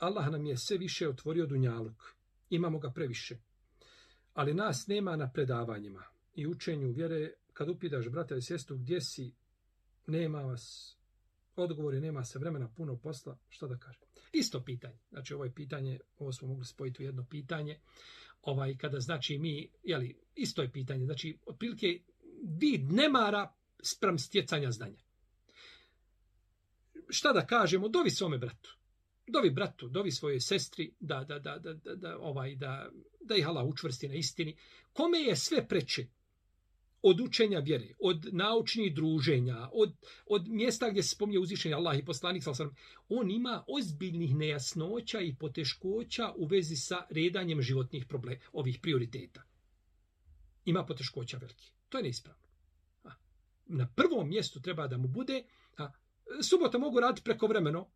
Allah nam je sve više otvorio dunjaluk. Imamo ga previše. Ali nas nema na predavanjima i učenju vjere. Kad upidaš, brata i sestru gdje si, nema vas. Odgovori nema se vremena, puno posla, šta da kažem. Isto pitanje. Znači ovo je pitanje, ovo smo mogli spojiti u jedno pitanje. Ovaj, kada znači mi, jeli, isto je pitanje. Znači, otprilike vid nemara sprem stjecanja znanja. Šta da kažemo, dovi svome bratu dovi bratu, dovi svoje sestri da, da, da, da, da, ovaj, da, da ih Allah učvrsti na istini. Kome je sve preče od učenja vjere, od naučnih druženja, od, od mjesta gdje se spominje uzvišenje Allah i poslanik, on ima ozbiljnih nejasnoća i poteškoća u vezi sa redanjem životnih problema, ovih prioriteta. Ima poteškoća veliki, To je neispravno. Na prvom mjestu treba da mu bude, a, subota mogu raditi prekovremeno,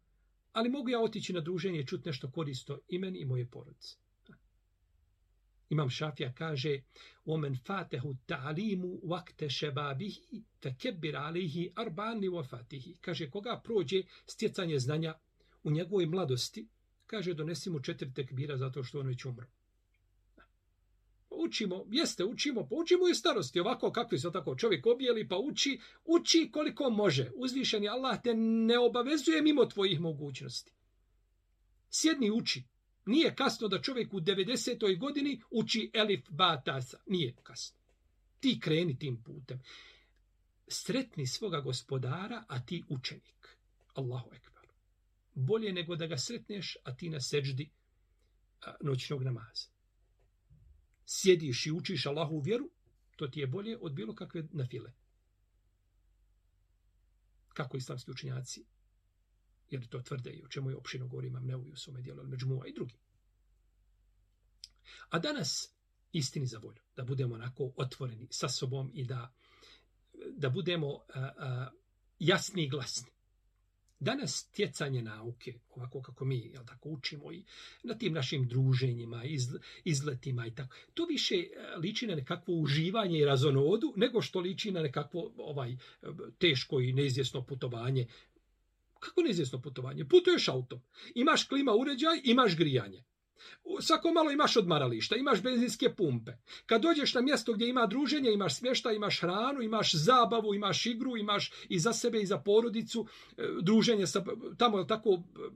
ali mogu ja otići na druženje i čuti nešto koristo i meni i moje porodice. Imam Šafija kaže omen arbani wafatihi. Kaže, koga prođe stjecanje znanja u njegovoj mladosti, kaže, donesi mu četiri tekbira zato što on već umro učimo, jeste učimo, pa učimo i starosti, ovako kakvi su tako, čovjek objeli pa uči, uči koliko može. je Allah te ne obavezuje mimo tvojih mogućnosti. Sjedni uči. Nije kasno da čovjek u 90. godini uči elif batasa. Nije kasno. Ti kreni tim putem. Sretni svoga gospodara, a ti učenik. Allahu ekber. Bolje nego da ga sretneš, a ti na seđdi noćnog namaza sjediš i učiš Allahu vjeru, to ti je bolje od bilo kakve nafile. Kako islamski učinjaci, jer to tvrde i o čemu je opšino govori imam ne u svome dijelu, ali među i drugi. A danas, istini za volju, da budemo onako otvoreni sa sobom i da, budemo jasni i glasni. Danas stjecanje nauke, ovako kako mi jel tako, učimo i na tim našim druženjima, iz, izletima i tako, to više e, liči na nekakvo uživanje i razonodu nego što liči na nekakvo ovaj, e, teško i neizvjesno putovanje. Kako neizvjesno putovanje? Putuješ autom, imaš klima uređaj, imaš grijanje. Svako malo imaš odmarališta, imaš benzinske pumpe. Kad dođeš na mjesto gdje ima druženje, imaš smješta, imaš hranu, imaš zabavu, imaš igru, imaš i za sebe i za porodicu, e, druženje sa, tamo tako, e,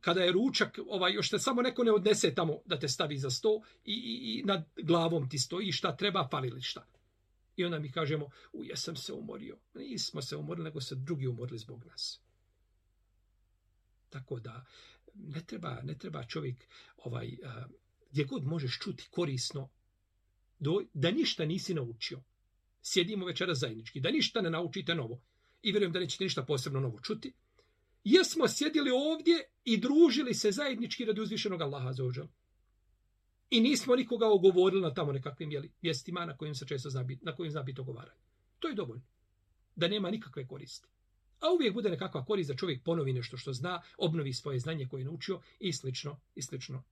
kada je ručak, ovaj, još te samo neko ne odnese tamo da te stavi za sto i, i, i nad glavom ti stoji šta treba, šta I onda mi kažemo, u, jesam se umorio. Nismo se umorili, nego se drugi umorili zbog nas. Tako da, ne treba, ne treba čovjek ovaj, gdje god možeš čuti korisno, da ništa nisi naučio. Sjedimo večera zajednički, da ništa ne naučite novo. I vjerujem da nećete ništa posebno novo čuti. Jesmo sjedili ovdje i družili se zajednički radi uzvišenog Allaha za ođel. I nismo nikoga ogovorili na tamo nekakvim jeli, na kojim se često zna biti, na kojim zna biti ogovaranje. To je dovoljno. Da nema nikakve koristi. A uvijek bude nekakva korist da čovjek ponovi nešto što zna, obnovi svoje znanje koje je naučio i slično, i slično